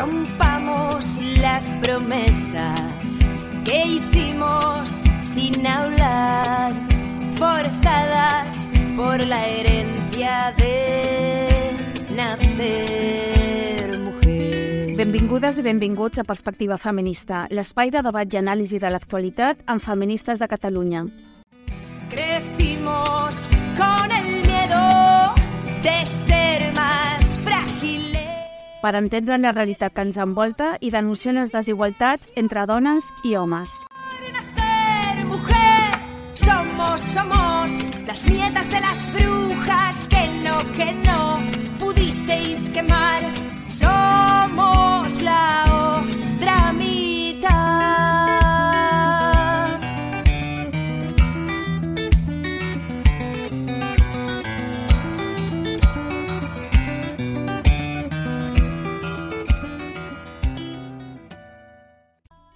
rompamos las promesas que hicimos sin hablar, forzadas por la herencia de nacer mujer. Benvingudes i benvinguts a Perspectiva Feminista, l'espai de debat i anàlisi de l'actualitat amb feministes de Catalunya. Crecimos con el miedo de. Per entendre la realitat que ens envolta i denunciar les desigualtats entre dones i homes. Somos, somos las nietas de las brujas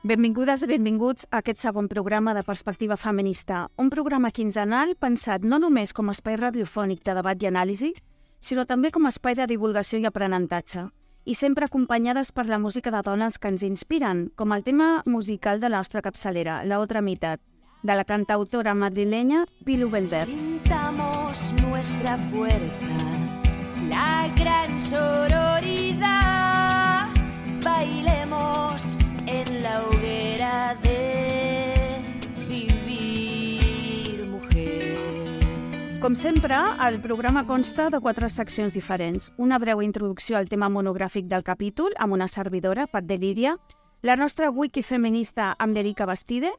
Benvingudes i benvinguts a aquest segon programa de Perspectiva Feminista, un programa quinzenal pensat no només com a espai radiofònic de debat i anàlisi, sinó també com a espai de divulgació i aprenentatge, i sempre acompanyades per la música de dones que ens inspiren, com el tema musical de la nostra capçalera, La otra mitad, de la cantautora madrilenya Pilu Belbert. Sintamos nuestra fuerza, Com sempre, el programa consta de quatre seccions diferents. Una breu introducció al tema monogràfic del capítol amb una servidora, Pat de Lídia, la nostra wiki feminista amb l'Erica Bastide,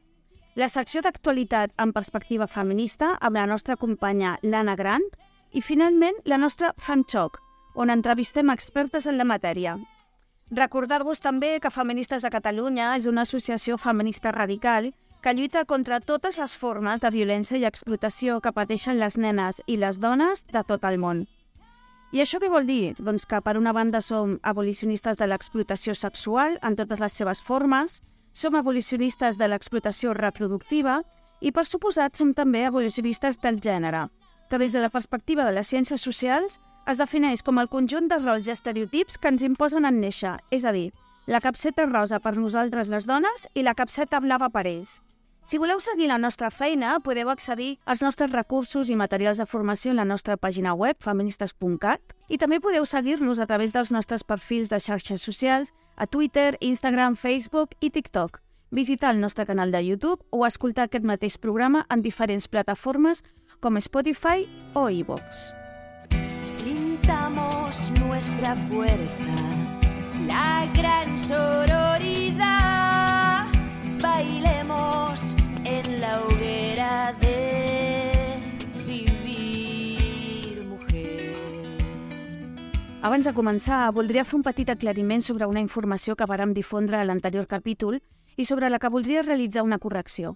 la secció d'actualitat amb perspectiva feminista amb la nostra companya Lana Grant i, finalment, la nostra FemChoc, on entrevistem expertes en la matèria. Recordar-vos també que Feministes de Catalunya és una associació feminista radical que lluita contra totes les formes de violència i explotació que pateixen les nenes i les dones de tot el món. I això què vol dir? Doncs que per una banda som abolicionistes de l'explotació sexual en totes les seves formes, som abolicionistes de l'explotació reproductiva i, per suposat, som també abolicionistes del gènere, que des de la perspectiva de les ciències socials es defineix com el conjunt de rols i estereotips que ens imposen en néixer, és a dir, la capseta rosa per nosaltres les dones i la capseta blava per ells. Si voleu seguir la nostra feina, podeu accedir als nostres recursos i materials de formació en la nostra pàgina web, feministes.cat, i també podeu seguir-nos a través dels nostres perfils de xarxes socials a Twitter, Instagram, Facebook i TikTok, visitar el nostre canal de YouTube o escoltar aquest mateix programa en diferents plataformes com Spotify o iVoox. Sintamos nuestra fuerza, la gran sororidad. Bailemos Abans de començar, voldria fer un petit aclariment sobre una informació que vàrem difondre a l'anterior capítol i sobre la que voldria realitzar una correcció.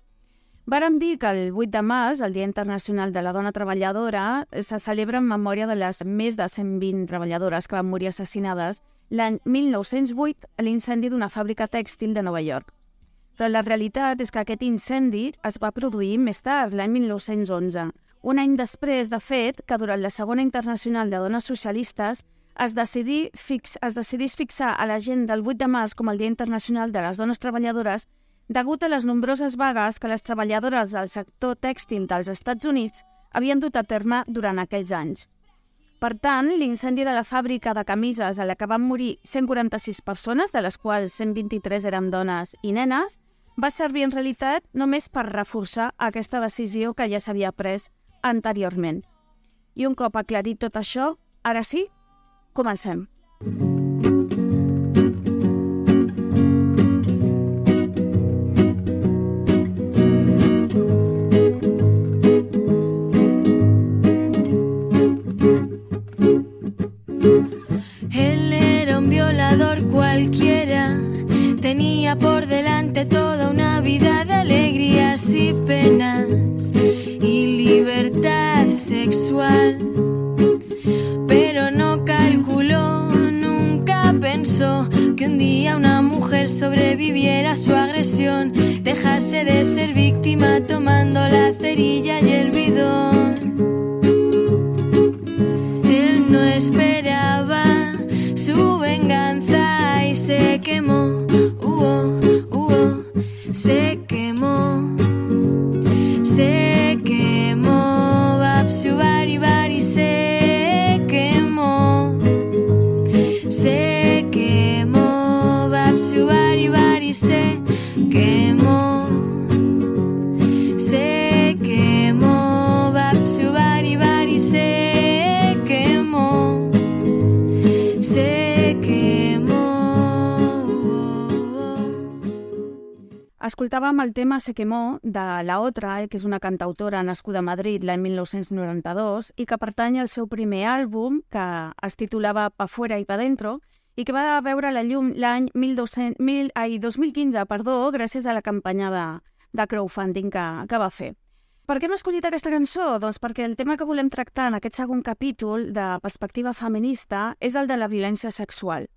Vàrem dir que el 8 de març, el Dia Internacional de la Dona Treballadora, se celebra en memòria de les més de 120 treballadores que van morir assassinades l'any 1908 a l'incendi d'una fàbrica tèxtil de Nova York. Però la realitat és que aquest incendi es va produir més tard, l'any 1911, un any després, de fet, que durant la Segona Internacional de Dones Socialistes es, decidí fix, es decidís fixar a la gent del 8 de març com el Dia Internacional de les Dones Treballadores degut a les nombroses vagues que les treballadores del sector tèxtil dels Estats Units havien dut a terme durant aquells anys. Per tant, l'incendi de la fàbrica de camises a la que van morir 146 persones, de les quals 123 eren dones i nenes, va servir en realitat només per reforçar aquesta decisió que ja s'havia pres anteriorment. I un cop aclarit tot això, ara sí, comencem. Sequemó de La Otra, eh, que és una cantautora nascuda a Madrid l'any 1992 i que pertany al seu primer àlbum, que es titulava Pa fuera i pa dentro, i que va veure la llum l'any 2015 perdó, gràcies a la campanya de, de crowdfunding que, que va fer. Per què hem escollit aquesta cançó? Doncs perquè el tema que volem tractar en aquest segon capítol de perspectiva feminista és el de la violència sexual.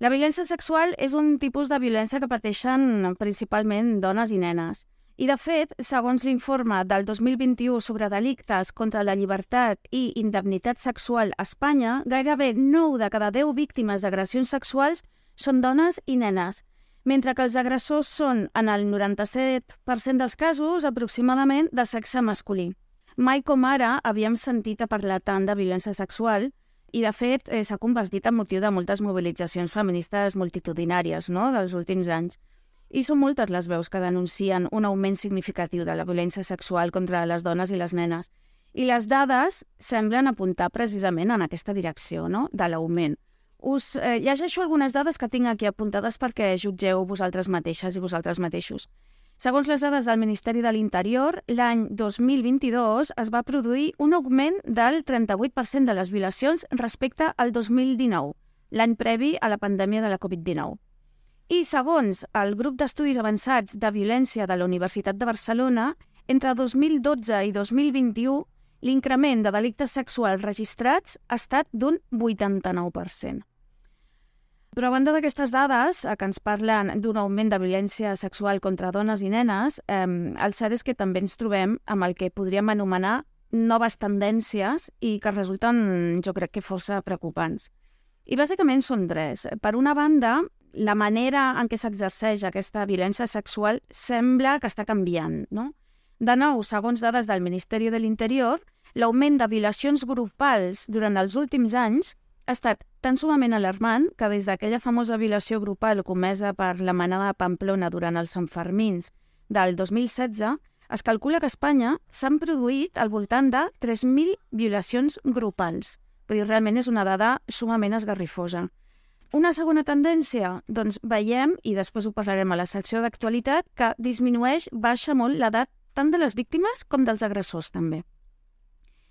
La violència sexual és un tipus de violència que pateixen principalment dones i nenes. I, de fet, segons l'informe del 2021 sobre delictes contra la llibertat i indemnitat sexual a Espanya, gairebé 9 de cada 10 víctimes d'agressions sexuals són dones i nenes, mentre que els agressors són, en el 97% dels casos, aproximadament de sexe masculí. Mai com ara havíem sentit a parlar tant de violència sexual i, de fet, eh, s'ha convertit en motiu de moltes mobilitzacions feministes multitudinàries no?, dels últims anys. I són moltes les veus que denuncien un augment significatiu de la violència sexual contra les dones i les nenes. I les dades semblen apuntar precisament en aquesta direcció, no?, de l'augment. Us eh, llegeixo algunes dades que tinc aquí apuntades perquè jutgeu vosaltres mateixes i vosaltres mateixos. Segons les dades del Ministeri de l'Interior, l'any 2022 es va produir un augment del 38% de les violacions respecte al 2019, l'any previ a la pandèmia de la Covid-19. I segons el grup d'estudis avançats de violència de la Universitat de Barcelona, entre 2012 i 2021 l'increment de delictes sexuals registrats ha estat d'un 89%. Però a banda d'aquestes dades, eh, que ens parlen d'un augment de violència sexual contra dones i nenes, eh, el cert és que també ens trobem amb el que podríem anomenar noves tendències i que resulten, jo crec que força preocupants. I bàsicament són tres. Per una banda, la manera en què s'exerceix aquesta violència sexual sembla que està canviant, no? De nou, segons dades del Ministeri de l'Interior, l'augment de violacions grupals durant els últims anys ha estat tan sumament alarmant que des d'aquella famosa violació grupal comesa per la manada de Pamplona durant els Sanfermins del 2016, es calcula que a Espanya s'han produït al voltant de 3.000 violacions grupals. Vull dir, realment és una dada sumament esgarrifosa. Una segona tendència, doncs veiem, i després ho parlarem a la secció d'actualitat, que disminueix, baixa molt l'edat tant de les víctimes com dels agressors també.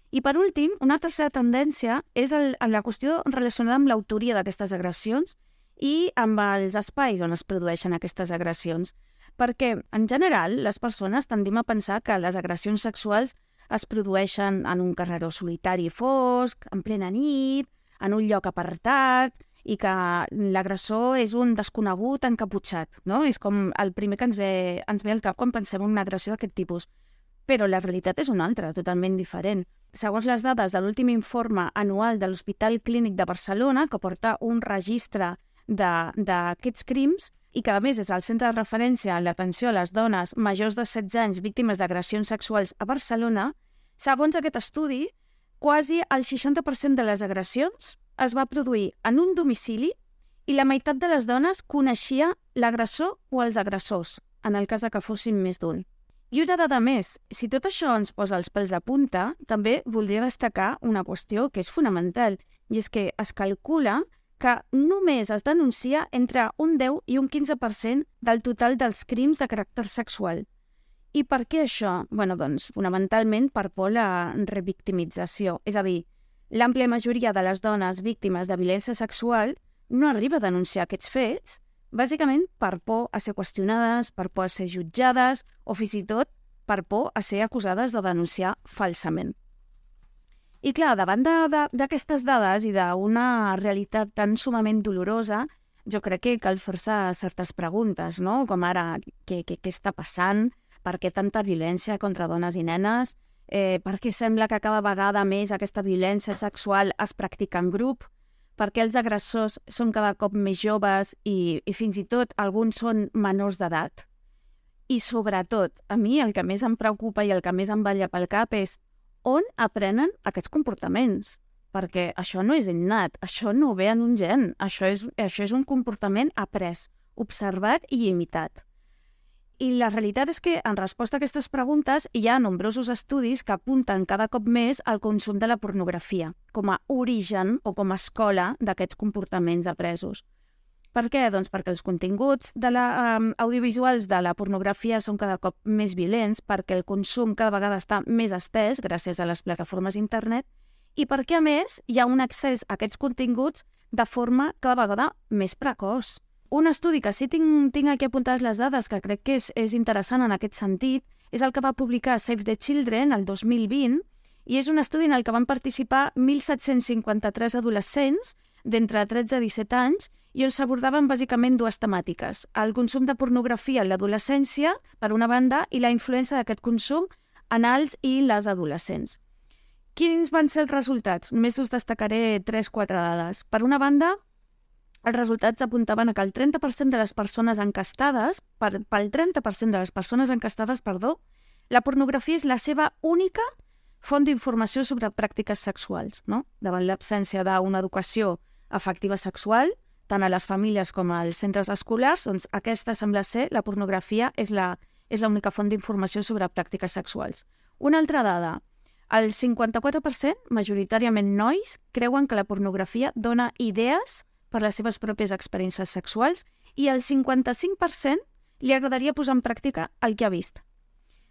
I per últim, una tercera tendència és el, la qüestió relacionada amb l'autoria d'aquestes agressions i amb els espais on es produeixen aquestes agressions. Perquè, en general, les persones tendim a pensar que les agressions sexuals es produeixen en un carreró solitari fosc, en plena nit, en un lloc apartat, i que l'agressor és un desconegut encaputxat, no? És com el primer que ens ve, ens ve al cap quan pensem en una agressió d'aquest tipus. Però la realitat és una altra, totalment diferent. Segons les dades de l'últim informe anual de l'Hospital Clínic de Barcelona, que porta un registre d'aquests crims, i que a més és el centre de referència en l'atenció a les dones majors de 16 anys víctimes d'agressions sexuals a Barcelona, segons aquest estudi, quasi el 60% de les agressions es va produir en un domicili i la meitat de les dones coneixia l'agressor o els agressors, en el cas de que fossin més d'un. I una dada més, si tot això ens posa els pèls de punta, també voldria destacar una qüestió que és fonamental, i és que es calcula que només es denuncia entre un 10 i un 15% del total dels crims de caràcter sexual. I per què això? bueno, doncs, fonamentalment per por la revictimització, és a dir, L'àmplia majoria de les dones víctimes de violència sexual no arriba a denunciar aquests fets, bàsicament per por a ser qüestionades, per por a ser jutjades o fins i tot per por a ser acusades de denunciar falsament. I clar, davant d'aquestes dades i d'una realitat tan sumament dolorosa, jo crec que cal fer-se certes preguntes, no? com ara què, què, què està passant, per què tanta violència contra dones i nenes, eh, perquè sembla que cada vegada més aquesta violència sexual es practica en grup, perquè els agressors són cada cop més joves i, i fins i tot alguns són menors d'edat. I sobretot, a mi el que més em preocupa i el que més em balla pel cap és on aprenen aquests comportaments? Perquè això no és innat, això no ve en un gen, això és, això és un comportament après, observat i imitat. I la realitat és que, en resposta a aquestes preguntes, hi ha nombrosos estudis que apunten cada cop més al consum de la pornografia, com a origen o com a escola d'aquests comportaments apresos. Per què? Doncs perquè els continguts de la, um, audiovisuals de la pornografia són cada cop més violents, perquè el consum cada vegada està més estès gràcies a les plataformes internet i perquè, a més, hi ha un accés a aquests continguts de forma cada vegada més precoç. Un estudi que sí tinc, tinc aquí apuntades les dades, que crec que és, és interessant en aquest sentit, és el que va publicar Save the Children el 2020, i és un estudi en el que van participar 1.753 adolescents d'entre 13 i 17 anys i on s'abordaven bàsicament dues temàtiques, el consum de pornografia en l'adolescència, per una banda, i la influència d'aquest consum en els i les adolescents. Quins van ser els resultats? Només us destacaré 3-4 dades. Per una banda, els resultats apuntaven a que el 30% de les persones encastades, per, pel 30% de les persones encastades, perdó, la pornografia és la seva única font d'informació sobre pràctiques sexuals, no? Davant l'absència d'una educació afectiva sexual, tant a les famílies com als centres escolars, doncs aquesta sembla ser, la pornografia és la és l'única font d'informació sobre pràctiques sexuals. Una altra dada, el 54%, majoritàriament nois, creuen que la pornografia dona idees per les seves pròpies experiències sexuals i el 55% li agradaria posar en pràctica el que ha vist.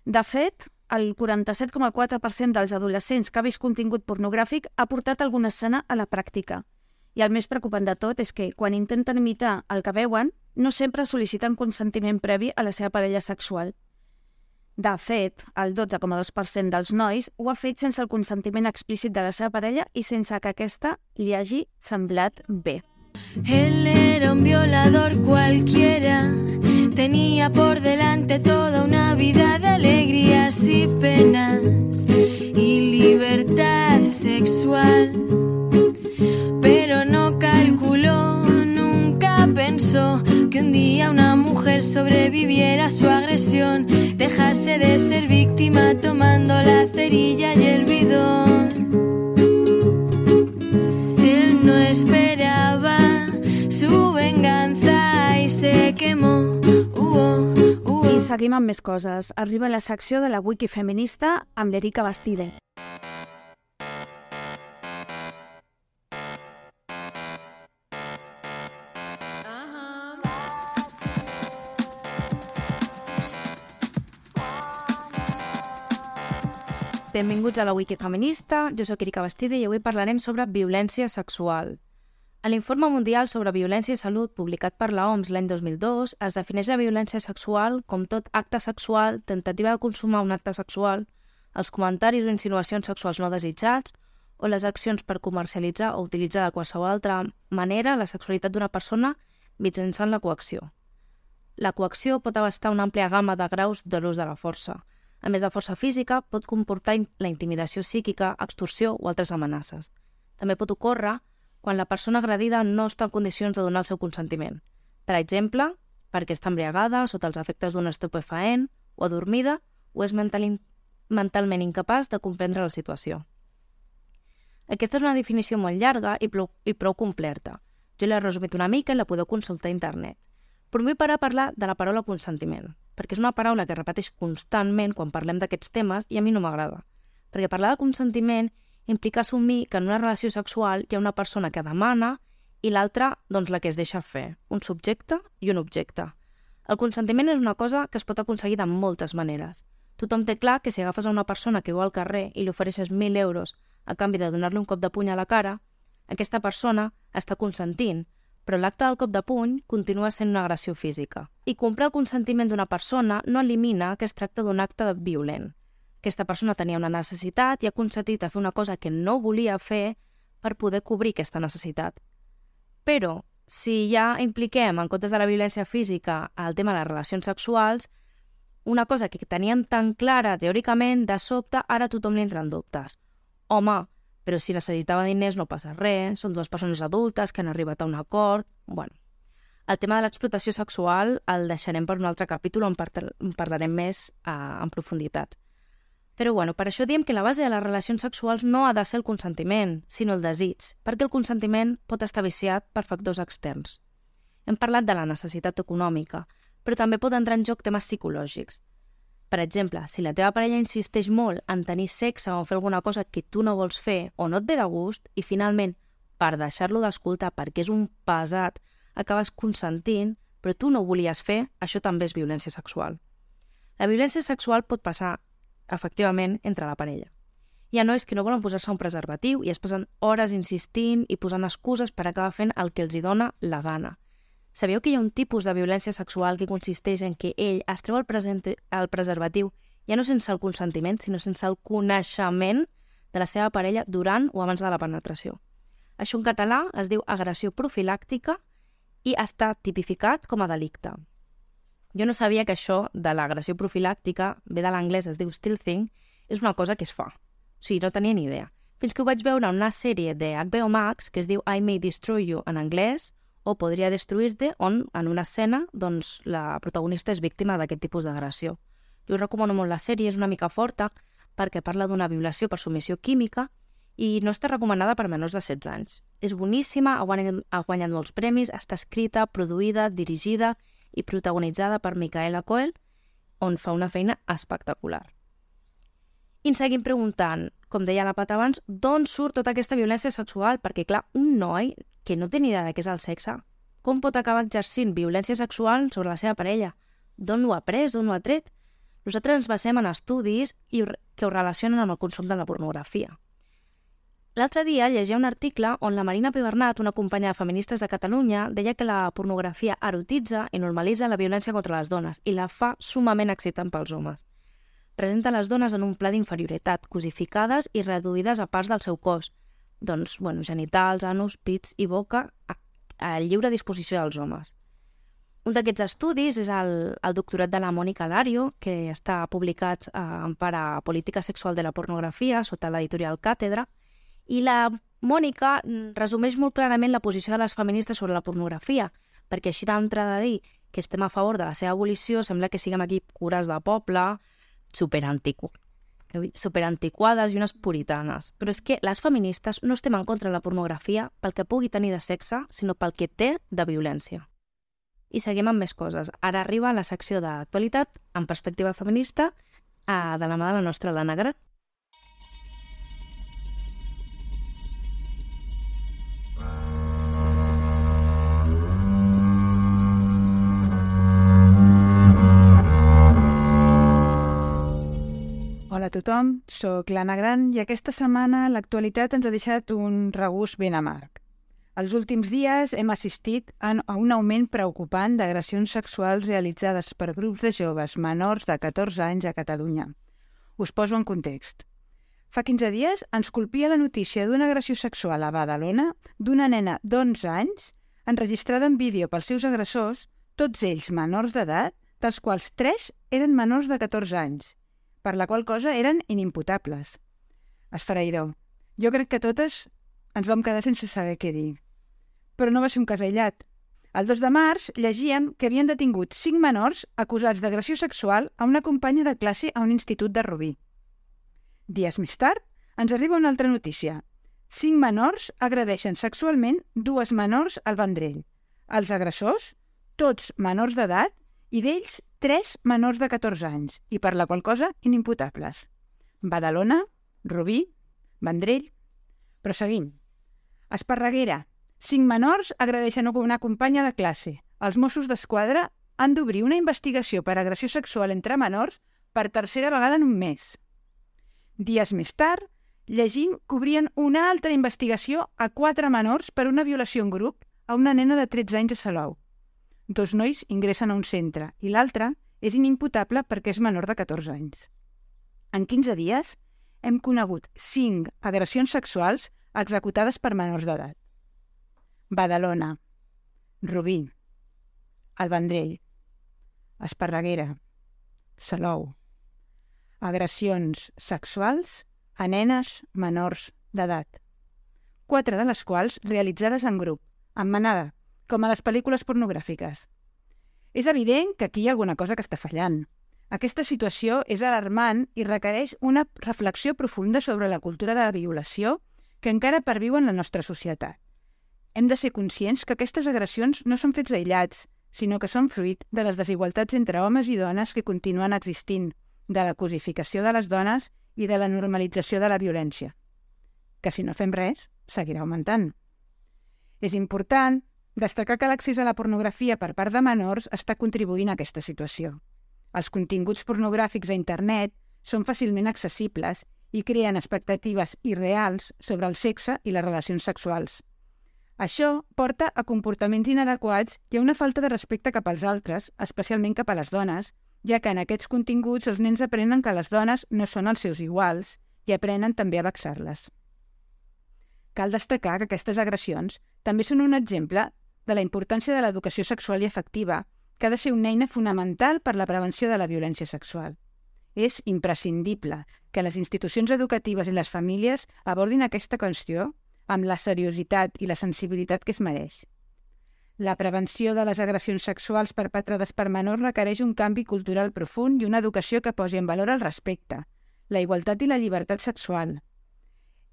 De fet, el 47,4% dels adolescents que ha vist contingut pornogràfic ha portat alguna escena a la pràctica. I el més preocupant de tot és que, quan intenten imitar el que veuen, no sempre sol·liciten consentiment previ a la seva parella sexual. De fet, el 12,2% dels nois ho ha fet sense el consentiment explícit de la seva parella i sense que aquesta li hagi semblat bé. Él era un violador cualquiera, tenía por delante toda una vida de alegrías y penas y libertad sexual. Pero no calculó, nunca pensó que un día una mujer sobreviviera a su agresión, dejarse de ser víctima tomando la cerilla y el bidón. Él no esperaba su venganza y se quemó. Uh, uh, I seguim amb més coses. Arriba la secció de la Wiki feminista amb l'Erika Bastide. Benvinguts a la Wiki Feminista, jo sóc Erika Bastide i avui parlarem sobre violència sexual. En l'Informe Mundial sobre Violència i Salut, publicat per la OMS l'any 2002, es defineix la violència sexual com tot acte sexual, tentativa de consumar un acte sexual, els comentaris o insinuacions sexuals no desitjats, o les accions per comercialitzar o utilitzar de qualsevol altra manera la sexualitat d'una persona mitjançant la coacció. La coacció pot abastar una àmplia gamma de graus de l'ús de la força. A més de força física, pot comportar la intimidació psíquica, extorsió o altres amenaces. També pot ocórrer quan la persona agredida no està en condicions de donar el seu consentiment. Per exemple, perquè està embriagada, sota els efectes d'un estupefaent, o adormida, o és mental mentalment incapaç de comprendre la situació. Aquesta és una definició molt llarga i i prou completa. Jo l'he resumit una mica i la podeu consultar a internet. Però vull parar a parlar de la paraula consentiment, perquè és una paraula que repeteix constantment quan parlem d'aquests temes i a mi no m'agrada. Perquè parlar de consentiment implica assumir que en una relació sexual hi ha una persona que demana i l'altra, doncs, la que es deixa fer, un subjecte i un objecte. El consentiment és una cosa que es pot aconseguir de moltes maneres. Tothom té clar que si agafes a una persona que viu al carrer i li ofereixes 1.000 euros a canvi de donar-li un cop de puny a la cara, aquesta persona està consentint, però l'acte del cop de puny continua sent una agressió física. I comprar el consentiment d'una persona no elimina que es tracta d'un acte violent. Aquesta persona tenia una necessitat i ha consentit a fer una cosa que no volia fer per poder cobrir aquesta necessitat. Però, si ja impliquem, en comptes de la violència física, el tema de les relacions sexuals, una cosa que teníem tan clara teòricament, de sobte ara tothom li entra en dubtes. Home, però si necessitava diners no passa res, són dues persones adultes que han arribat a un acord... Bueno, el tema de l'explotació sexual el deixarem per un altre capítol on parlarem més uh, en profunditat. Però bueno, per això diem que la base de les relacions sexuals no ha de ser el consentiment, sinó el desig, perquè el consentiment pot estar viciat per factors externs. Hem parlat de la necessitat econòmica, però també pot entrar en joc temes psicològics. Per exemple, si la teva parella insisteix molt en tenir sexe o fer alguna cosa que tu no vols fer o no et ve de gust i finalment, per deixar-lo d'escoltar perquè és un pesat, acabes consentint, però tu no ho volies fer, això també és violència sexual. La violència sexual pot passar, efectivament, entre la parella. Hi ha nois que no volen posar-se un preservatiu i es passen hores insistint i posant excuses per acabar fent el que els hi dona la gana. Sabeu que hi ha un tipus de violència sexual que consisteix en que ell es treu el, el preservatiu ja no sense el consentiment, sinó sense el coneixement de la seva parella durant o abans de la penetració. Això en català es diu agressió profilàctica i està tipificat com a delicte. Jo no sabia que això de l'agressió profilàctica, ve de l'anglès, es diu still thing, és una cosa que es fa. O sigui, no tenia ni idea. Fins que ho vaig veure en una sèrie de HBO Max que es diu I May Destroy You en anglès o Podria destruir-te, on en una escena doncs, la protagonista és víctima d'aquest tipus d'agressió. Jo recomano molt la sèrie, és una mica forta perquè parla d'una violació per submissió química i no està recomanada per menors de 16 anys. És boníssima, ha guanyat, ha guanyat molts premis, està escrita, produïda, dirigida i protagonitzada per Micaela Coel, on fa una feina espectacular. I ens seguim preguntant, com deia la Pat abans, d'on surt tota aquesta violència sexual? Perquè, clar, un noi que no té ni idea de què és el sexe, com pot acabar exercint violència sexual sobre la seva parella? D'on ho ha pres? D'on ho ha tret? Nosaltres ens basem en estudis i que ho relacionen amb el consum de la pornografia. L'altre dia llegia un article on la Marina Pibernat, una companya de feministes de Catalunya, deia que la pornografia erotitza i normalitza la violència contra les dones i la fa sumament excitant pels homes. Presenta les dones en un pla d'inferioritat, cosificades i reduïdes a parts del seu cos, doncs, bueno, genitals, anus, pits i boca a, a lliure disposició dels homes. Un d'aquests estudis és el, el doctorat de la Mònica Lario, que està publicat eh, en para Política Sexual de la Pornografia sota l'editorial Càtedra, i la Mònica resumeix molt clarament la posició de les feministes sobre la pornografia, perquè així d'entrada de dir que estem a favor de la seva abolició sembla que siguem aquí cures de poble, superantiqu superantiquades i unes puritanes. Però és que les feministes no estem en contra de la pornografia pel que pugui tenir de sexe, sinó pel que té de violència. I seguim amb més coses. Ara arriba la secció d'actualitat en perspectiva feminista eh, de la mà de la nostra Lana Grat. Hola a tothom, sóc l'Anna Gran i aquesta setmana l'actualitat ens ha deixat un regust ben amarg. Els últims dies hem assistit a un augment preocupant d'agressions sexuals realitzades per grups de joves menors de 14 anys a Catalunya. Us poso en context. Fa 15 dies ens colpia la notícia d'una agressió sexual a Badalona d'una nena d'11 anys enregistrada en vídeo pels seus agressors, tots ells menors d'edat, dels quals 3 eren menors de 14 anys, per la qual cosa eren inimputables. Esfereïdor. Jo crec que totes ens vam quedar sense saber què dir. Però no va ser un cas aïllat. El 2 de març llegíem que havien detingut cinc menors acusats d'agressió sexual a una companya de classe a un institut de Rubí. Dies més tard, ens arriba una altra notícia. Cinc menors agredeixen sexualment dues menors al Vendrell. Els agressors, tots menors d'edat, i d'ells tres menors de 14 anys, i per la qual cosa inimputables. Badalona, Rubí, Vendrell... Però seguim. Esparreguera. Cinc menors agradeixen una companya de classe. Els Mossos d'Esquadra han d'obrir una investigació per agressió sexual entre menors per tercera vegada en un mes. Dies més tard, llegim que obrien una altra investigació a quatre menors per una violació en grup a una nena de 13 anys a Salou. Dos nois ingressen a un centre i l'altre és inimputable perquè és menor de 14 anys. En 15 dies hem conegut 5 agressions sexuals executades per menors d'edat. Badalona, Rubí, El Vendrell, Esparreguera, Salou. Agressions sexuals a nenes menors d'edat. Quatre de les quals realitzades en grup, en manada, com a les pel·lícules pornogràfiques. És evident que aquí hi ha alguna cosa que està fallant. Aquesta situació és alarmant i requereix una reflexió profunda sobre la cultura de la violació que encara perviu en la nostra societat. Hem de ser conscients que aquestes agressions no són fets aïllats, sinó que són fruit de les desigualtats entre homes i dones que continuen existint, de la cosificació de les dones i de la normalització de la violència, que si no fem res, seguirà augmentant. És important Destacar que l'accés a la pornografia per part de menors està contribuint a aquesta situació. Els continguts pornogràfics a internet són fàcilment accessibles i creen expectatives irreals sobre el sexe i les relacions sexuals. Això porta a comportaments inadequats i a una falta de respecte cap als altres, especialment cap a les dones, ja que en aquests continguts els nens aprenen que les dones no són els seus iguals i aprenen també a vexar-les. Cal destacar que aquestes agressions també són un exemple de la importància de l'educació sexual i afectiva, que ha de ser una eina fonamental per la prevenció de la violència sexual. És imprescindible que les institucions educatives i les famílies abordin aquesta qüestió amb la seriositat i la sensibilitat que es mereix. La prevenció de les agressions sexuals perpetrades per menors requereix un canvi cultural profund i una educació que posi en valor el respecte, la igualtat i la llibertat sexual.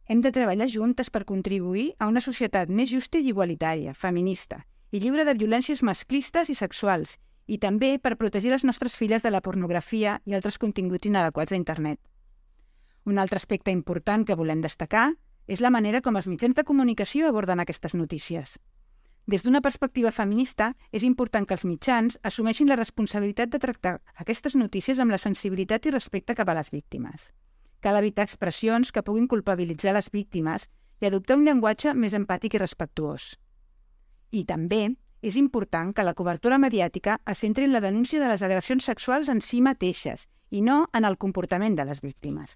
Hem de treballar juntes per contribuir a una societat més justa i igualitària, feminista, i lliure de violències masclistes i sexuals, i també per protegir les nostres filles de la pornografia i altres continguts inadequats a internet. Un altre aspecte important que volem destacar és la manera com els mitjans de comunicació aborden aquestes notícies. Des d'una perspectiva feminista, és important que els mitjans assumeixin la responsabilitat de tractar aquestes notícies amb la sensibilitat i respecte cap a les víctimes. Cal evitar expressions que puguin culpabilitzar les víctimes i adoptar un llenguatge més empàtic i respectuós. I també és important que la cobertura mediàtica es centri en la denúncia de les agressions sexuals en si mateixes i no en el comportament de les víctimes.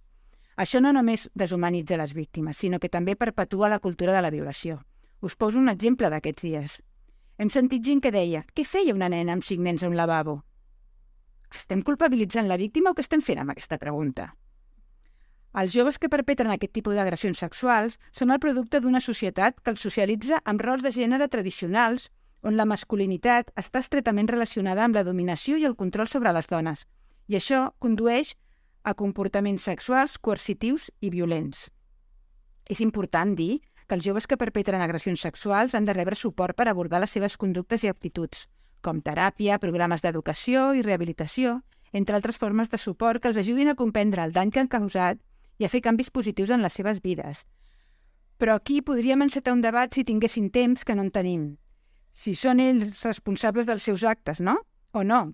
Això no només deshumanitza les víctimes, sinó que també perpetua la cultura de la violació. Us poso un exemple d'aquests dies. Hem sentit gent que deia què feia una nena amb cinc nens a un lavabo? Estem culpabilitzant la víctima o què estem fent amb aquesta pregunta? Els joves que perpetren aquest tipus d'agressions sexuals són el producte d'una societat que els socialitza amb rols de gènere tradicionals on la masculinitat està estretament relacionada amb la dominació i el control sobre les dones, i això condueix a comportaments sexuals, coercitius i violents. És important dir que els joves que perpetren agressions sexuals han de rebre suport per abordar les seves conductes i actituds, com teràpia, programes d'educació i rehabilitació, entre altres formes de suport que els ajudin a comprendre el dany que han causat i a fer canvis positius en les seves vides. Però aquí podríem encetar un debat si tinguessin temps que no en tenim. Si són ells responsables dels seus actes, no? O no?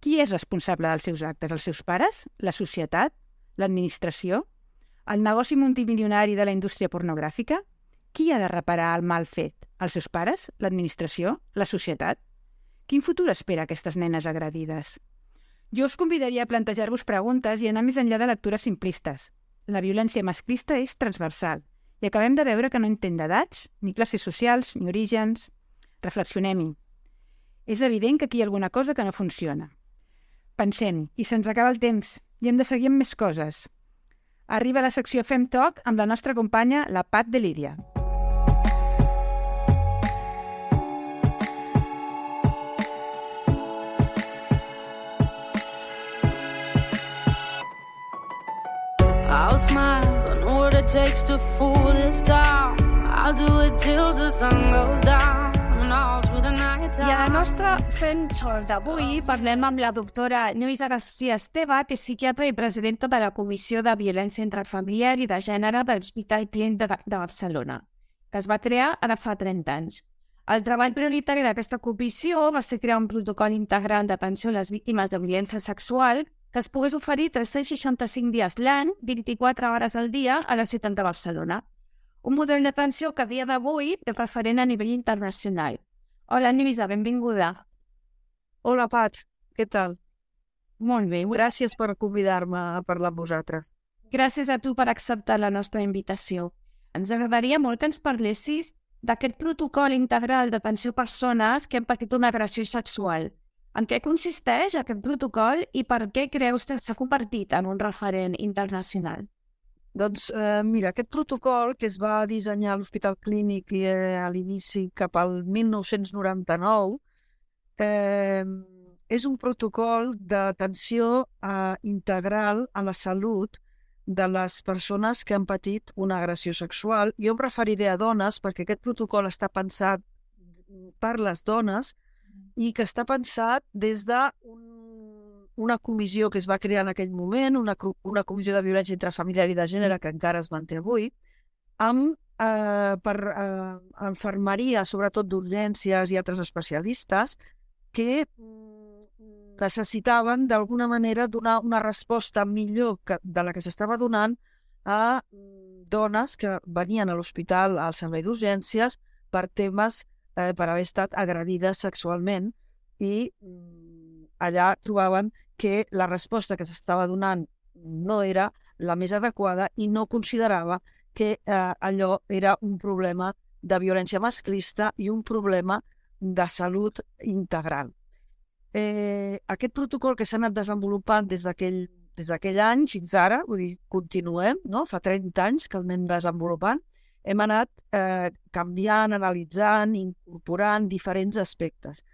Qui és responsable dels seus actes? Els seus pares? La societat? L'administració? El negoci multimilionari de la indústria pornogràfica? Qui ha de reparar el mal fet? Els seus pares? L'administració? La societat? Quin futur espera aquestes nenes agredides? Jo us convidaria a plantejar-vos preguntes i anar més enllà de lectures simplistes. La violència masclista és transversal i acabem de veure que no entén d'edats, ni classes socials, ni orígens. Reflexionem-hi. És evident que aquí hi ha alguna cosa que no funciona. Pensem, i se'ns acaba el temps, i hem de seguir amb més coses. Arriba la secció Fem Toc amb la nostra companya, la Pat de Lídia. I'll smile, I know what it takes to fool this town. I'll do it till the sun goes down. I a la nostra Fem Xor d'avui parlem amb la doctora Lluïsa García Esteve, que és psiquiatra i presidenta de la Comissió de Violència Intrafamiliar i de Gènere de l'Hospital Clínic de, de Barcelona, que es va crear ara fa 30 anys. El treball prioritari d'aquesta comissió va ser crear un protocol integral d'atenció a les víctimes de violència sexual que es pogués oferir 365 dies l'any, 24 hores al dia, a la ciutat de Barcelona. Un model d'atenció que a dia d'avui és referent a nivell internacional. Hola, Lluïsa, benvinguda. Hola, Pat. Què tal? Molt bé. Gràcies per convidar-me a parlar amb vosaltres. Gràcies a tu per acceptar la nostra invitació. Ens agradaria molt que ens parlessis d'aquest protocol integral d'atenció a persones que han patit una agressió sexual. En què consisteix aquest protocol i per què creus que s'ha convertit en un referent internacional? Doncs eh, mira, aquest protocol que es va dissenyar a l'Hospital Clínic eh, a l'inici cap al 1999 eh, és un protocol d'atenció eh, integral a la salut de les persones que han patit una agressió sexual. Jo em referiré a dones perquè aquest protocol està pensat per les dones i que està pensat des de un, una comissió que es va crear en aquell moment, una, una comissió de violència intrafamiliar i de gènere que encara es manté avui, amb eh, per eh, enfermeria, sobretot d'urgències i altres especialistes, que mm, necessitaven d'alguna manera donar una resposta millor que, de la que s'estava donant a mm, dones que venien a l'hospital al servei d'urgències per temes, eh, per haver estat agredides sexualment i mm, allà trobaven que la resposta que s'estava donant no era la més adequada i no considerava que eh, allò era un problema de violència masclista i un problema de salut integral. Eh, aquest protocol que s'ha anat desenvolupant des d'aquell des d'aquell any fins ara, vull dir, continuem, no? fa 30 anys que el anem desenvolupant, hem anat eh, canviant, analitzant, incorporant diferents aspectes.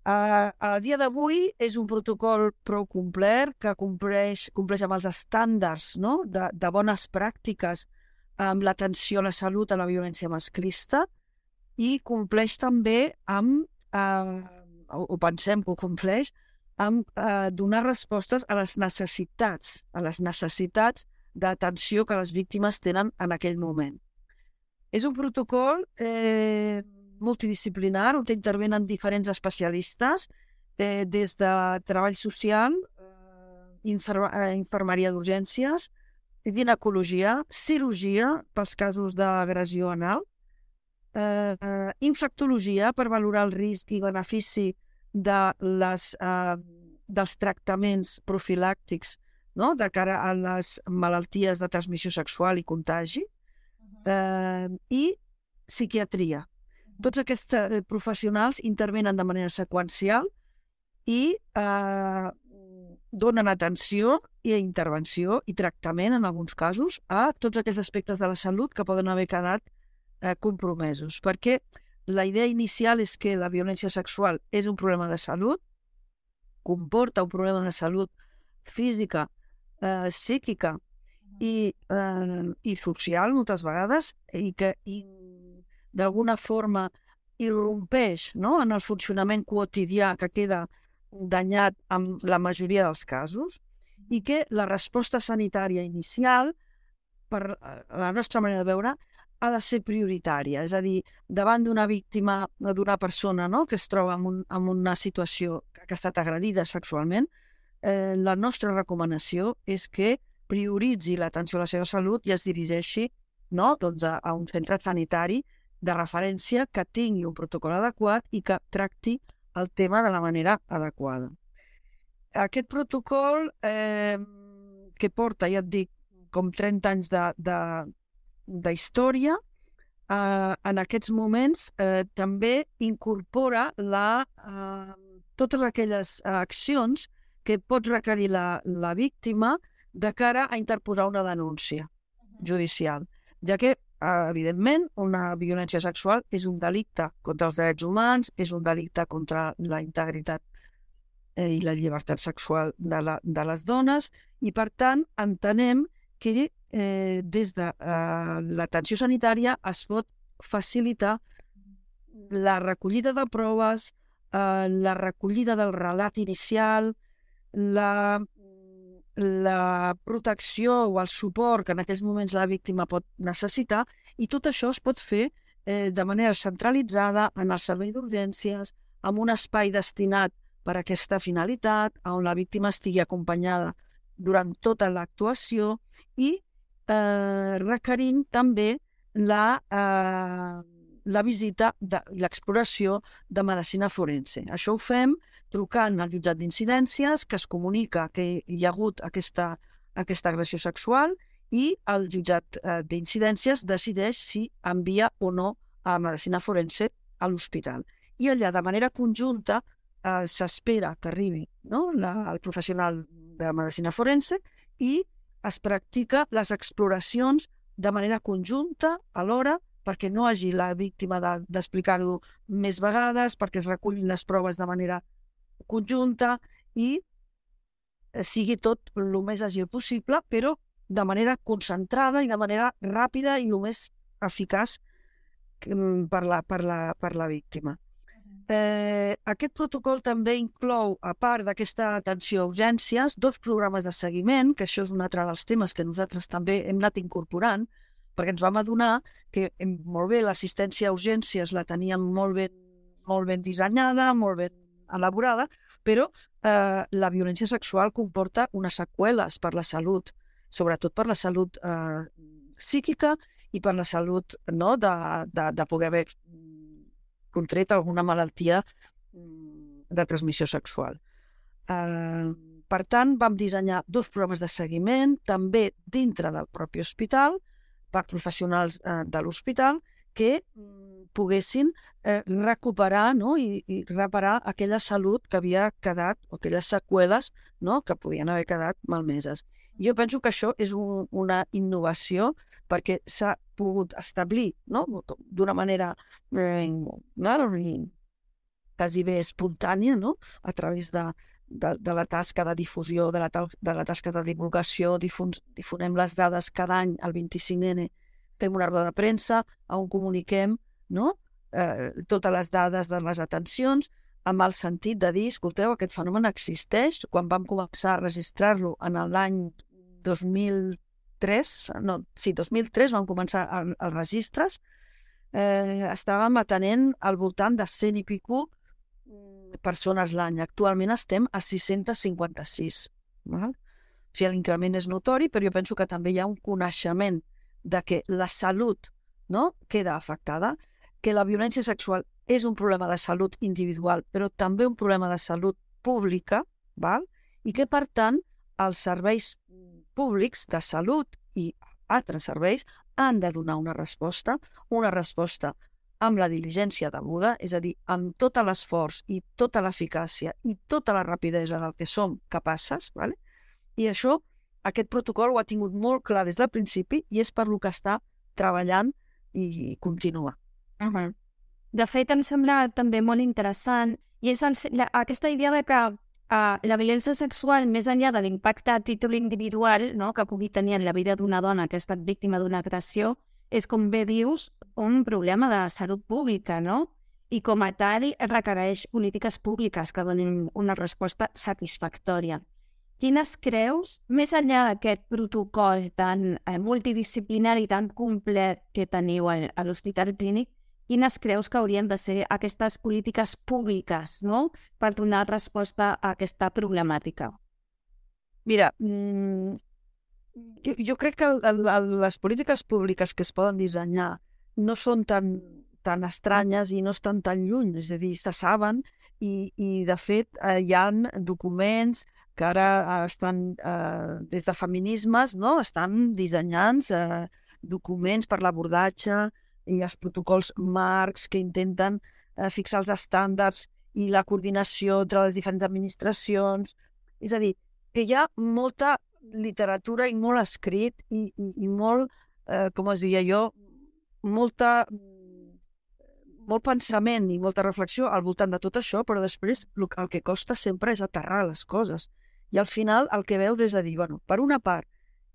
Uh, a dia d'avui és un protocol prou complet que compleix, compleix amb els estàndards no? de, de bones pràctiques amb l'atenció a la salut a la violència masclista i compleix també amb, uh, o pensem que ho compleix, amb uh, donar respostes a les necessitats, a les necessitats d'atenció que les víctimes tenen en aquell moment. És un protocol eh, multidisciplinar on intervenen diferents especialistes, eh, des de treball social, eh, eh infermeria d'urgències, ginecologia, cirurgia pels casos d'agressió anal, eh, eh, infectologia per valorar el risc i benefici de les, eh, dels tractaments profilàctics no? de cara a les malalties de transmissió sexual i contagi, eh, i psiquiatria, tots aquests eh, professionals intervenen de manera seqüencial i eh, donen atenció i intervenció i tractament, en alguns casos, a tots aquests aspectes de la salut que poden haver quedat eh, compromesos. Perquè la idea inicial és que la violència sexual és un problema de salut, comporta un problema de salut física, eh, psíquica i, eh, i social moltes vegades i que d'alguna forma irrompeix no? en el funcionament quotidià que queda danyat amb la majoria dels casos i que la resposta sanitària inicial, per la nostra manera de veure, ha de ser prioritària. És a dir, davant d'una víctima, d'una persona no? que es troba en, un, en una situació que ha estat agredida sexualment, eh, la nostra recomanació és que prioritzi l'atenció a la seva salut i es dirigeixi no? doncs a, a un centre sanitari de referència que tingui un protocol adequat i que tracti el tema de la manera adequada. Aquest protocol, eh, que porta, ja et dic, com 30 anys d'història, eh, en aquests moments eh, també incorpora la, eh, totes aquelles accions que pot requerir la, la víctima de cara a interposar una denúncia judicial, ja que evidentment, una violència sexual és un delicte contra els drets humans, és un delicte contra la integritat eh, i la llibertat sexual de, la, de les dones i, per tant, entenem que eh, des de eh, l'atenció sanitària es pot facilitar la recollida de proves, eh, la recollida del relat inicial, la la protecció o el suport que en aquells moments la víctima pot necessitar i tot això es pot fer eh, de manera centralitzada en el servei d'urgències, amb un espai destinat per a aquesta finalitat, on la víctima estigui acompanyada durant tota l'actuació i eh, requerint també la eh, la visita i l'exploració de medicina forense. Això ho fem trucant al jutjat d'incidències, que es comunica que hi ha hagut aquesta, aquesta agressió sexual i el jutjat eh, d'incidències decideix si envia o no a medicina forense a l'hospital. I allà, de manera conjunta, eh, s'espera que arribi no? la, el professional de medicina forense i es practica les exploracions de manera conjunta alhora perquè no hagi la víctima d'explicar-ho de, més vegades, perquè es recullin les proves de manera conjunta i eh, sigui tot el més àgil possible, però de manera concentrada i de manera ràpida i el més eficaç mm, per la, per la, per la víctima. Eh, aquest protocol també inclou, a part d'aquesta atenció a urgències, dos programes de seguiment, que això és un altre dels temes que nosaltres també hem anat incorporant, perquè ens vam adonar que em, molt bé l'assistència a urgències la teníem molt ben, molt ben dissenyada, molt ben elaborada, però eh, la violència sexual comporta unes seqüeles per la salut, sobretot per la salut eh, psíquica i per la salut no, de, de, de poder haver contret alguna malaltia mm, de transmissió sexual. Eh, per tant, vam dissenyar dos programes de seguiment, també dintre del propi hospital, per professionals eh, de l'hospital, que mm, poguessin eh, recuperar no? I, i reparar aquella salut que havia quedat, o aquelles seqüeles no? que podien haver quedat malmeses. Jo penso que això és un, una innovació perquè s'ha pogut establir no? d'una manera eh, no? quasi bé espontània no? a través de, de, de la tasca de difusió, de la, de la tasca de divulgació, difun, difonem les dades cada any, el 25N, fem una roda de premsa on comuniquem no? eh, totes les dades de les atencions amb el sentit de dir, escolteu, aquest fenomen existeix. Quan vam començar a registrar-lo en l'any 2003, no, sí, 2003 vam començar els registres, eh, estàvem atenent al voltant de 100 i pico persones l'any. Actualment estem a 656. Val? O sigui, l'increment és notori, però jo penso que també hi ha un coneixement de que la salut no, queda afectada, que la violència sexual és un problema de salut individual, però també un problema de salut pública, val? i que, per tant, els serveis públics de salut i altres serveis han de donar una resposta, una resposta amb la diligència deguda, és a dir, amb tot l'esforç i tota l'eficàcia i tota la rapidesa del que som capaces, vale? i això, aquest protocol ho ha tingut molt clar des del principi i és per lo que està treballant i continua. Uh -huh. De fet, em sembla també molt interessant i és el, la, aquesta idea de que uh, la violència sexual, més enllà de l'impacte a títol individual no, que pugui tenir en la vida d'una dona que ha estat víctima d'una agressió, és, com bé dius, un problema de salut pública, no? I com a tal requereix polítiques públiques que donin una resposta satisfactòria. Quines creus, més enllà d'aquest protocol tan eh, multidisciplinari tan complet que teniu a l'Hospital Clínic, quines creus que haurien de ser aquestes polítiques públiques no? per donar resposta a aquesta problemàtica? Mira, mmm, jo, jo crec que el, el, les polítiques públiques que es poden dissenyar no són tan, tan estranyes i no estan tan lluny, és a dir, se saben i, i de fet eh, hi ha documents que ara eh, estan, eh, des de feminismes, no? estan dissenyant eh, documents per l'abordatge i els protocols marcs que intenten eh, fixar els estàndards i la coordinació entre les diferents administracions. És a dir, que hi ha molta literatura i molt escrit i, i, i molt, eh, com es diria jo, molta molt pensament i molta reflexió al voltant de tot això, però després el que costa sempre és aterrar les coses. I al final el que veus és a dir, bueno, per una part,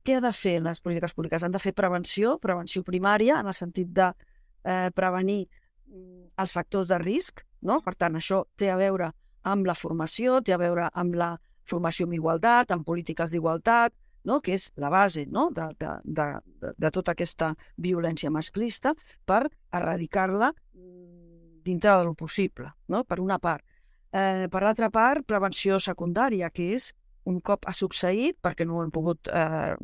què ha de fer les polítiques públiques? Han de fer prevenció, prevenció primària, en el sentit de eh, prevenir mm, els factors de risc, no? Per tant, això té a veure amb la formació, té a veure amb la formació en igualtat, amb polítiques d'igualtat, no? que és la base no? de, de, de, de, tota aquesta violència masclista, per erradicar-la mm, dintre del possible, no? per una part. Eh, per l'altra part, prevenció secundària, que és un cop ha succeït, perquè no ho hem pogut, eh,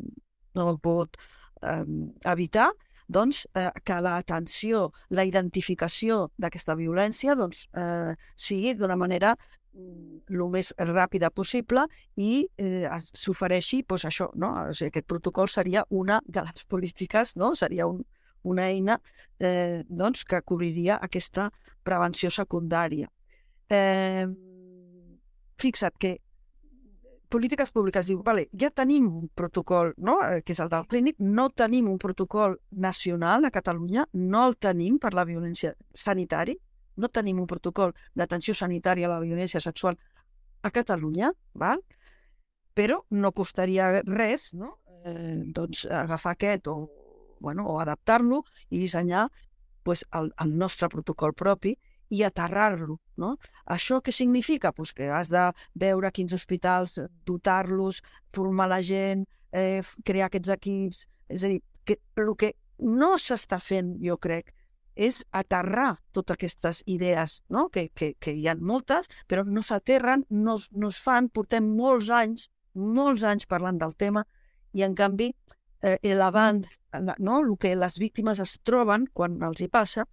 no ho hem pogut eh, evitar, doncs, eh, que l'atenció, la identificació d'aquesta violència doncs, eh, sigui d'una manera el mm, més ràpida possible i eh, s'ofereixi doncs, això, no? o sigui, aquest protocol seria una de les polítiques, no? seria un, una eina eh, doncs, que cobriria aquesta prevenció secundària. Eh, fixa't que polítiques públiques diu, vale, ja tenim un protocol, no? Eh, que és el del clínic, no tenim un protocol nacional a Catalunya, no el tenim per la violència sanitària, no tenim un protocol d'atenció sanitària a la violència sexual a Catalunya, val? però no costaria res no? eh, doncs, agafar aquest o, bueno, o adaptar-lo i dissenyar pues, el, el nostre protocol propi i aterrar-lo. No? Això què significa? Pues que has de veure quins hospitals, dotar-los, formar la gent, eh, crear aquests equips... És a dir, que el que no s'està fent, jo crec, és aterrar totes aquestes idees, no? que, que, que hi ha moltes, però no s'aterren, no, no es fan, portem molts anys, molts anys parlant del tema, i en canvi, eh, elevant no? el que les víctimes es troben quan els hi passa,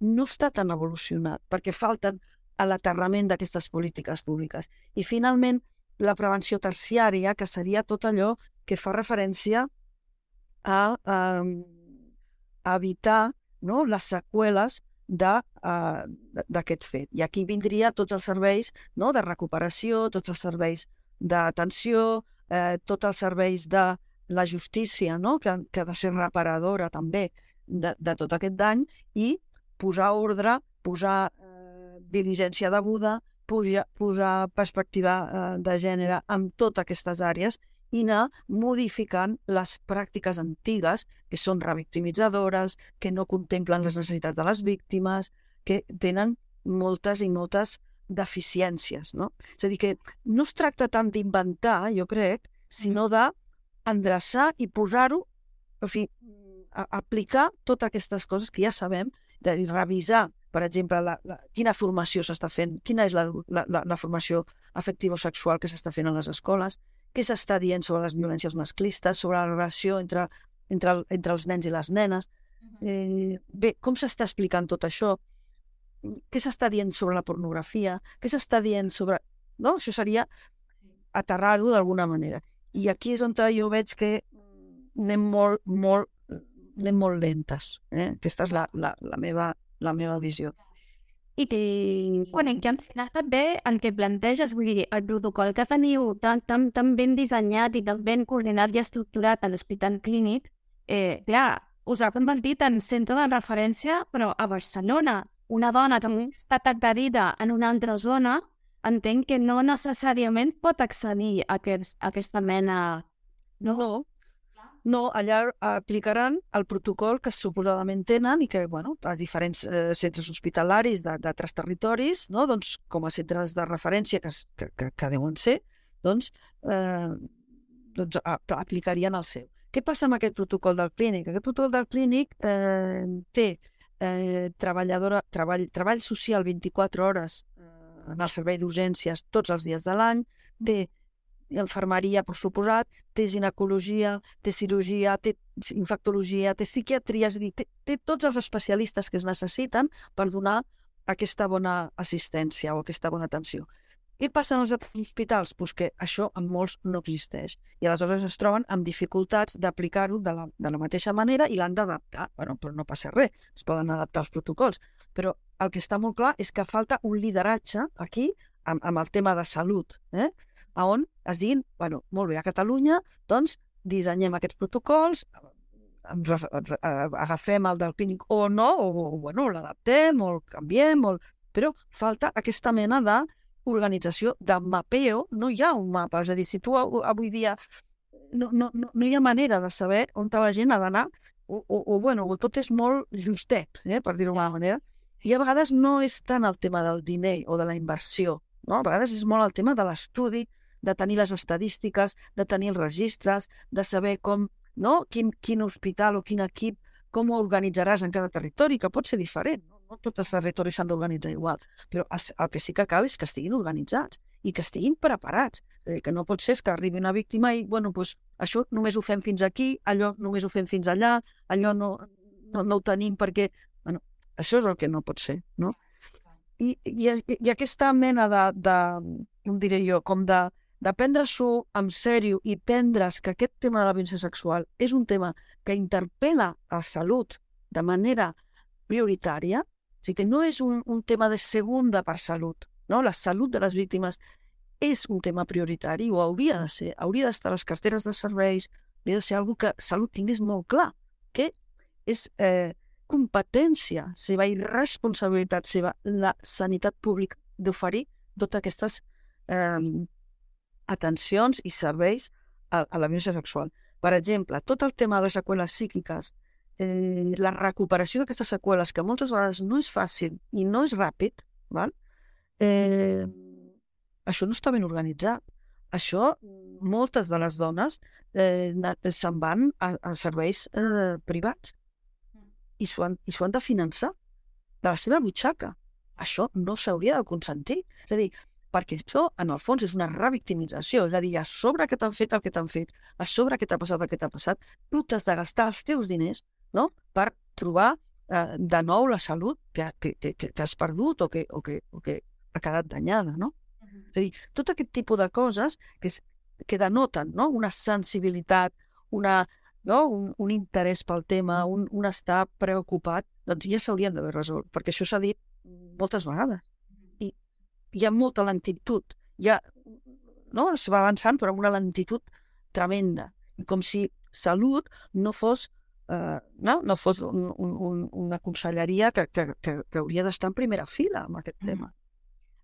no està tan evolucionat, perquè falten a l'aterrament d'aquestes polítiques públiques. I finalment, la prevenció terciària, que seria tot allò que fa referència a, a, a evitar no, les seqüeles de, uh, d'aquest fet. I aquí vindria tots els serveis no, de recuperació, tots els serveis d'atenció, eh, tots els serveis de la justícia, no? que, que ha de ser reparadora també de, de tot aquest dany, i posar ordre, posar eh, diligència deguda, puja, posar perspectiva eh, de gènere en totes aquestes àrees i anar modificant les pràctiques antigues que són revictimitzadores, que no contemplen les necessitats de les víctimes, que tenen moltes i moltes deficiències. No? És a dir, que no es tracta tant d'inventar, jo crec, sinó d'endreçar i posar-ho, en fi, a, aplicar totes aquestes coses que ja sabem, de revisar, per exemple, la, la, quina formació s'està fent, quina és la, la, la, formació afectivo-sexual que s'està fent a les escoles, què s'està dient sobre les violències masclistes, sobre la relació entre, entre, entre els nens i les nenes. Eh, bé, com s'està explicant tot això? Què s'està dient sobre la pornografia? Què s'està dient sobre... No? Això seria aterrar-ho d'alguna manera. I aquí és on jo veig que anem molt, molt, anem molt lentes. Eh? Aquesta és la, la, la, meva, la meva visió. I, I... bueno, que al final també el que planteges, vull dir, el protocol que teniu tan, tan, tan ben dissenyat i tan ben coordinat i estructurat a l'hospital clínic, eh, clar, us ha convertit en centre de referència, però a Barcelona. Una dona que ha estat agredida en una altra zona, entenc que no necessàriament pot accedir a, aquests, a aquesta mena... No, no. Allà aplicaran el protocol que suposadament tenen i que, bueno, els diferents eh, centres hospitalaris d'altres territoris, no? doncs, com a centres de referència que, que, que, que deuen ser, doncs, eh, doncs a, aplicarien el seu. Què passa amb aquest protocol del clínic? Aquest protocol del clínic eh, té eh, treballadora, treball, treball social 24 hores eh, en el servei d'urgències tots els dies de l'any, té infermeria, per suposat, té ginecologia, té cirurgia, té infectologia, té psiquiatria, és a dir, té, té tots els especialistes que es necessiten per donar aquesta bona assistència o aquesta bona atenció. Què passa en els hospitals? Pues que això en molts no existeix. I aleshores es troben amb dificultats d'aplicar-ho de, la, de la mateixa manera i l'han d'adaptar. Bueno, però no passa res, es poden adaptar els protocols. Però el que està molt clar és que falta un lideratge aquí amb, amb el tema de salut, eh? A on es diguin, bueno, molt bé, a Catalunya, doncs dissenyem aquests protocols, eh, agafem el del clínic o no, o, o bueno, l'adaptem, o el canviem, o... però falta aquesta mena d'organització, de mapeo, no hi ha un mapa, és a dir, si tu av- avui dia no, no, no, no hi ha manera de saber on la gent ha d'anar, o, o, o, bueno, tot és molt justet, eh, per dir-ho d'alguna manera, i a vegades no és tant el tema del diner o de la inversió, no? a vegades és molt el tema de l'estudi, de tenir les estadístiques, de tenir els registres, de saber com, no? quin, quin hospital o quin equip, com ho organitzaràs en cada territori, que pot ser diferent. No, no tots els territoris s'han d'organitzar igual, però el que sí que cal és que estiguin organitzats i que estiguin preparats. És a dir, que no pot ser que arribi una víctima i, bueno, doncs, això només ho fem fins aquí, allò només ho fem fins allà, allò no, no, no ho tenim perquè... Bueno, això és el que no pot ser, no? I, i, i aquesta mena de, de, com diré jo, com de, de prendre-s'ho en sèrio i prendre's que aquest tema de la violència sexual és un tema que interpel·la a salut de manera prioritària, o sigui que no és un, un tema de segunda per salut, no? La salut de les víctimes és un tema prioritari, o hauria de ser, hauria d'estar a les carteres de serveis, hauria de ser algo que salut tingués molt clar, que és eh, competència seva i responsabilitat seva la sanitat pública d'oferir totes aquestes eh, atencions i serveis a, a la violència sexual. Per exemple, tot el tema de les seqüeles psíquiques, eh, la recuperació d'aquestes seqüeles, que moltes vegades no és fàcil i no és ràpid, val? Eh, això no està ben organitzat. Això, moltes de les dones eh, se'n van a, a serveis eh, privats i s'ho han, i han de finançar de la seva butxaca. Això no s'hauria de consentir. És a dir, perquè això, en el fons, és una revictimització. És a dir, a sobre que t'han fet el que t'han fet, a sobre que t'ha passat el que t'ha passat, tu t'has de gastar els teus diners no? per trobar eh, de nou la salut que, que, que, que has perdut o que, o, que, o que ha quedat danyada. No? És a dir, tot aquest tipus de coses que, és, que denoten no? una sensibilitat, una, no? un, un interès pel tema, un, un estar preocupat, doncs ja s'haurien d'haver resolt, perquè això s'ha dit moltes vegades. Hi ha molta lentitud. Hi ha, no? Es va avançant, però amb una lentitud tremenda. I com si salut no fos eh, no? no fos un, un, un, una conselleria que, que, que, que hauria d'estar en primera fila amb aquest tema.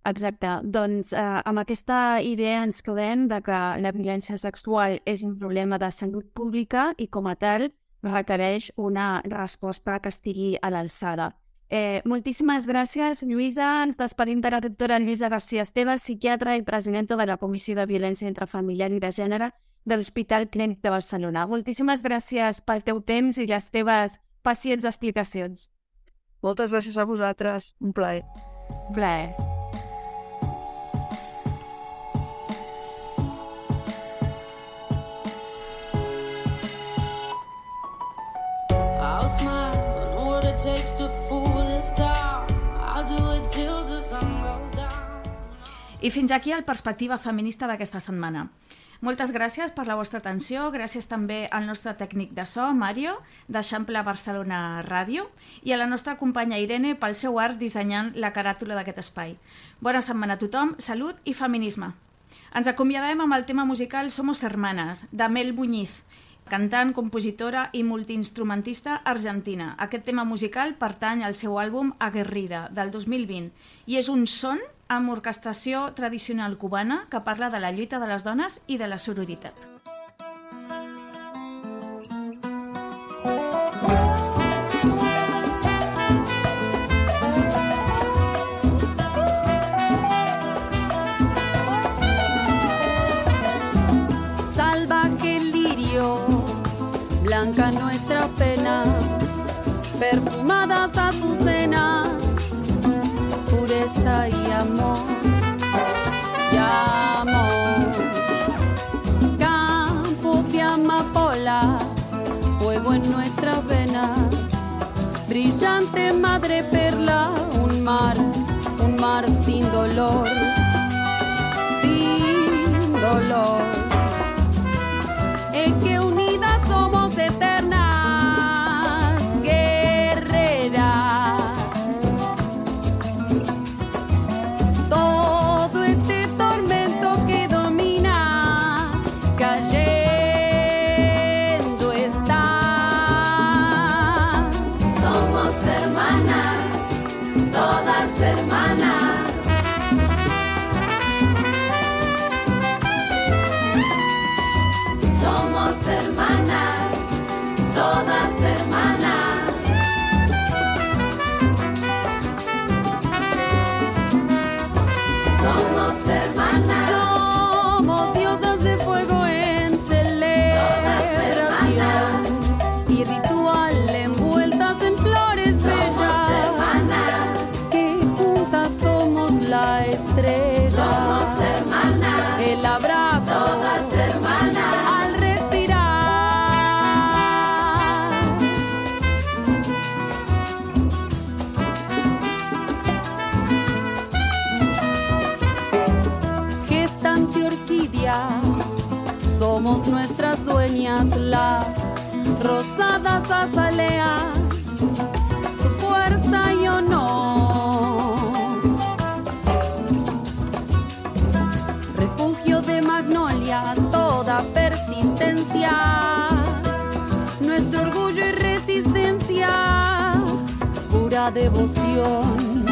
Exacte. Doncs eh, amb aquesta idea ens quedem de que la violència sexual és un problema de salut pública i com a tal requereix una resposta que estigui a l'alçada. Eh, moltíssimes gràcies, Lluïsa. Ens despedim de la doctora Lluïsa García Esteve, psiquiatra i presidenta de la Comissió de Violència Intrafamiliar i de Gènere de l'Hospital Clínic de Barcelona. Moltíssimes gràcies pel teu temps i les teves pacients explicacions. Moltes gràcies a vosaltres. Un plaer. Plaer. I'll smile, I know what it takes I fins aquí el Perspectiva Feminista d'aquesta setmana. Moltes gràcies per la vostra atenció, gràcies també al nostre tècnic de so, Mario, d'Eixample Barcelona Ràdio, i a la nostra companya Irene pel seu art dissenyant la caràtula d'aquest espai. Bona setmana a tothom, salut i feminisme. Ens acomiadem amb el tema musical Somos Hermanas, de Mel Buñiz, cantant, compositora i multiinstrumentista argentina. Aquest tema musical pertany al seu àlbum Aguerrida, del 2020, i és un son amb orquestació tradicional cubana que parla de la lluita de les dones i de la sororitat. salvaje lirio, blanca nuestras penas, perfumadas azucenas, amor, y amor. Campos de amapolas, fuego en nuestras venas, brillante madre perla, un mar, un mar sin dolor, sin dolor devoción.